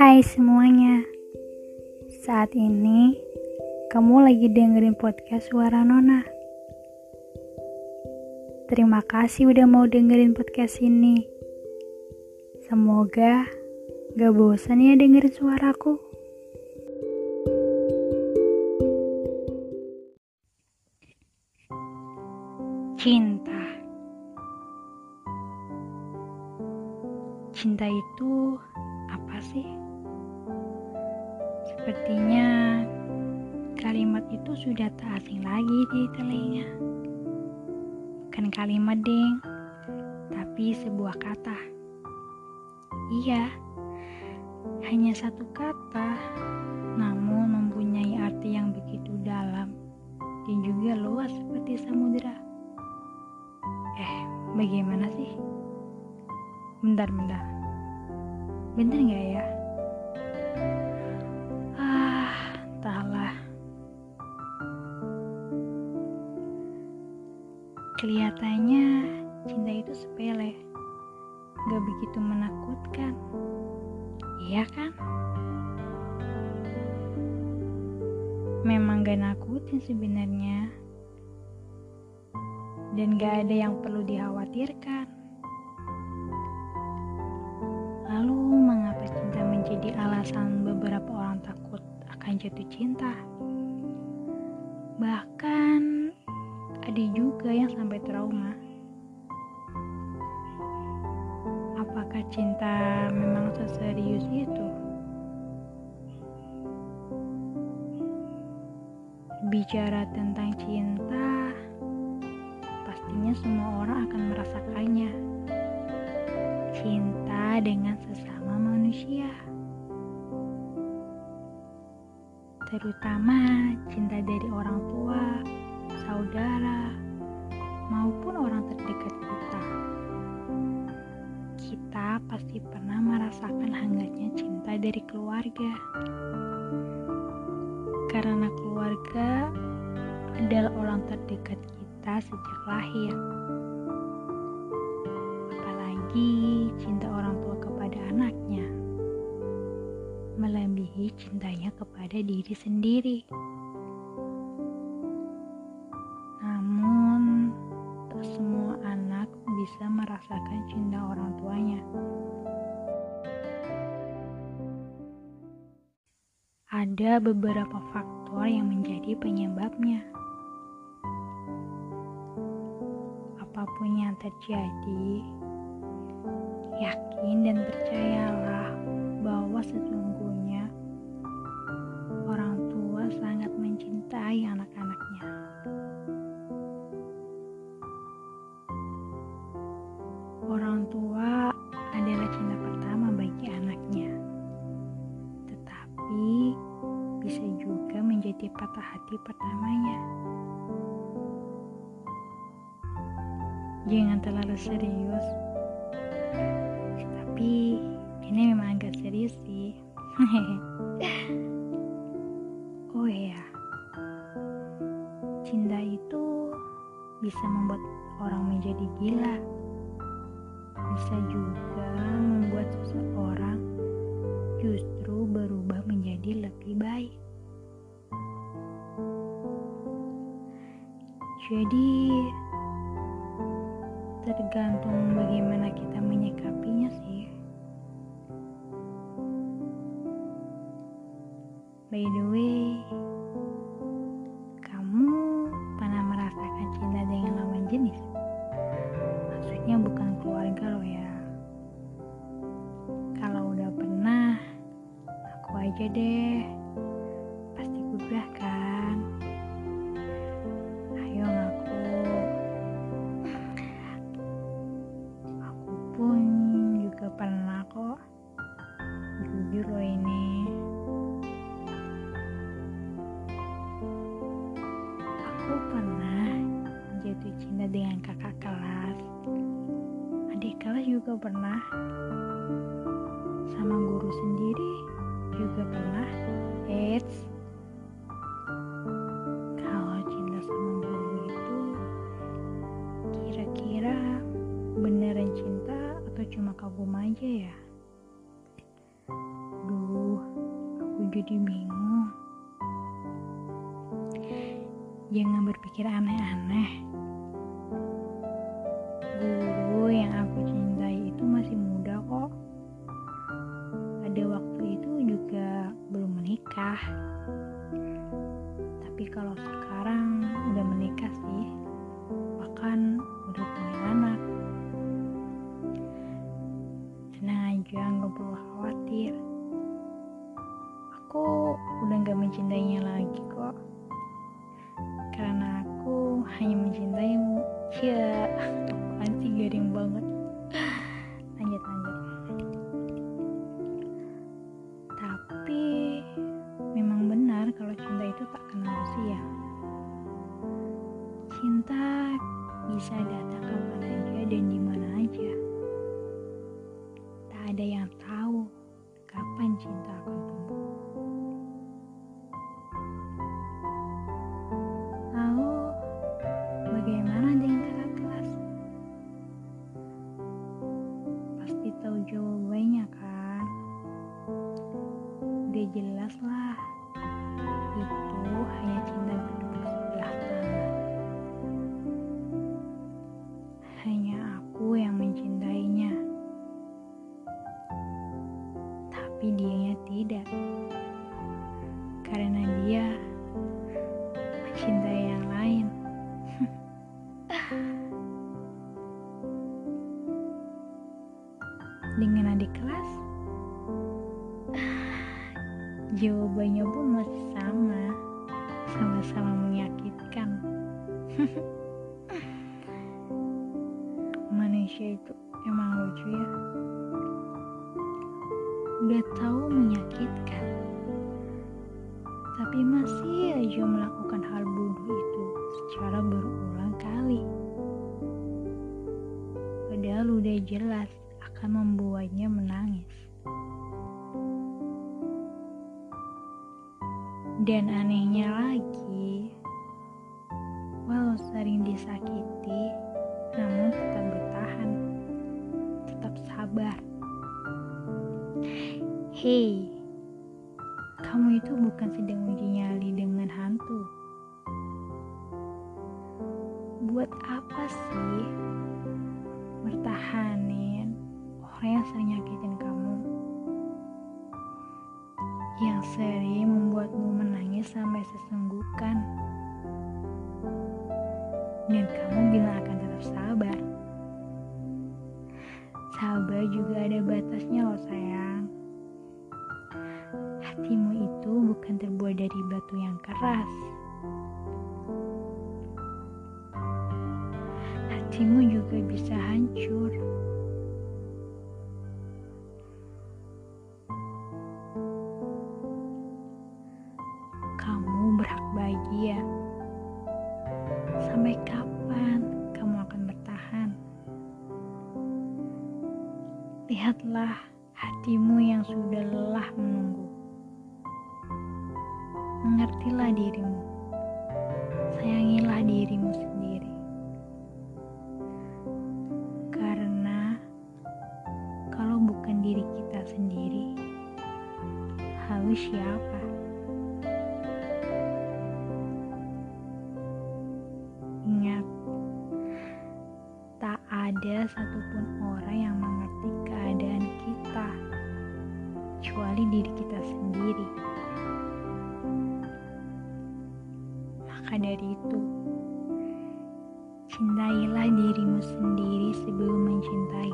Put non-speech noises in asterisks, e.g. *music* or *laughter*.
Hai semuanya, saat ini kamu lagi dengerin podcast Suara Nona. Terima kasih udah mau dengerin podcast ini. Semoga gak bosan ya dengerin suaraku. Cinta Cinta itu apa sih? Sepertinya kalimat itu sudah tak asing lagi di telinga. Bukan kalimat ding, tapi sebuah kata. Iya, hanya satu kata, namun mempunyai arti yang begitu dalam dan juga luas seperti samudera. Eh, bagaimana sih? Bentar, bentar. Gak ya? Kelihatannya cinta itu sepele. Gak begitu menakutkan. Iya kan? Memang gak nakutin sebenarnya. Dan gak ada yang perlu dikhawatirkan. Lalu mengapa cinta menjadi alasan beberapa orang takut akan jatuh cinta? Bahkan ada juga yang sampai trauma. Apakah cinta memang seserius itu? Bicara tentang cinta, pastinya semua orang akan merasakannya. Cinta dengan sesama manusia, terutama cinta dari orang tua, saudara, maupun orang terdekat kita. Kita pasti pernah merasakan hangatnya cinta dari keluarga, karena keluarga adalah orang terdekat kita sejak lahir. Apalagi cinta orang tua kepada anaknya melebihi cintanya kepada diri sendiri. Bisa merasakan cinta orang tuanya. Ada beberapa faktor yang menjadi penyebabnya. Apa pun yang terjadi, yakin dan percayalah bahwa sesungguhnya orang tua sangat mencintai anak-anaknya. Orang tua adalah cinta pertama bagi anaknya, tetapi bisa juga menjadi patah hati pertamanya. Jangan terlalu serius, tapi ini memang agak serius sih. *laughs* oh iya, cinta itu bisa membuat orang menjadi gila. Bisa juga membuat seseorang justru berubah menjadi lebih baik. Jadi, tergantung bagaimana kita menyikapinya sih. By the way, udah kan? Ayo ngaku. Aku pun juga pernah kok. Jujur loh ini. Aku pernah jatuh cinta dengan kakak kelas. Adik kelas juga pernah. Sama guru sendiri juga pernah. Eits. Cuma kagum aja ya? Duh, jadi bingung. Jangan berpikir aneh-aneh. Guru yang aku cintai itu masih muda kok. Pada waktu itu juga belum menikah. Tapi kalau aja, nggak perlu khawatir. Aku udah gak mencintainya lagi kok. Karena aku hanya mencintaimu. Ya, *laughs* apaan sih garing banget. Tidak. Karena dia mencintai yang lain. *laughs* Dengan adik kelas, jawabannya pun masih sama, sama-sama menyakitkan. *laughs* Manusia itu emang lucu ya. Udah tahu menyakitkan, tapi masih aja melakukan hal bodoh itu secara berulang kali. Padahal udah jelas akan membuatnya menangis. Dan anehnya lagi, walau sering disakiti, namun tetap bertahan, tetap sabar. Hei, kamu itu bukan sedang uji nyali dengan hantu. Buat apa sih bertahanin orang yang sering nyakitin kamu? Yang sering membuatmu menangis sampai sesenggukan. Dan kamu bilang akan tetap sabar. Sabar juga ada batasnya loh sayang. Dari batu yang keras. Hatimu juga bisa hancur. Kamu berhak bahagia. Sampai kapan kamu akan bertahan? Lihatlah hatimu yang sudah lelah menunggu. Mengertilah dirimu. Sayangilah dirimu sendiri. Karena kalau bukan diri kita sendiri, lalu siapa? Ingat, tak ada satupun orang yang mengerti keadaan kita, kecuali diri kita sendiri. Maka dari itu, cintailah dirimu sendiri sebelum mencintai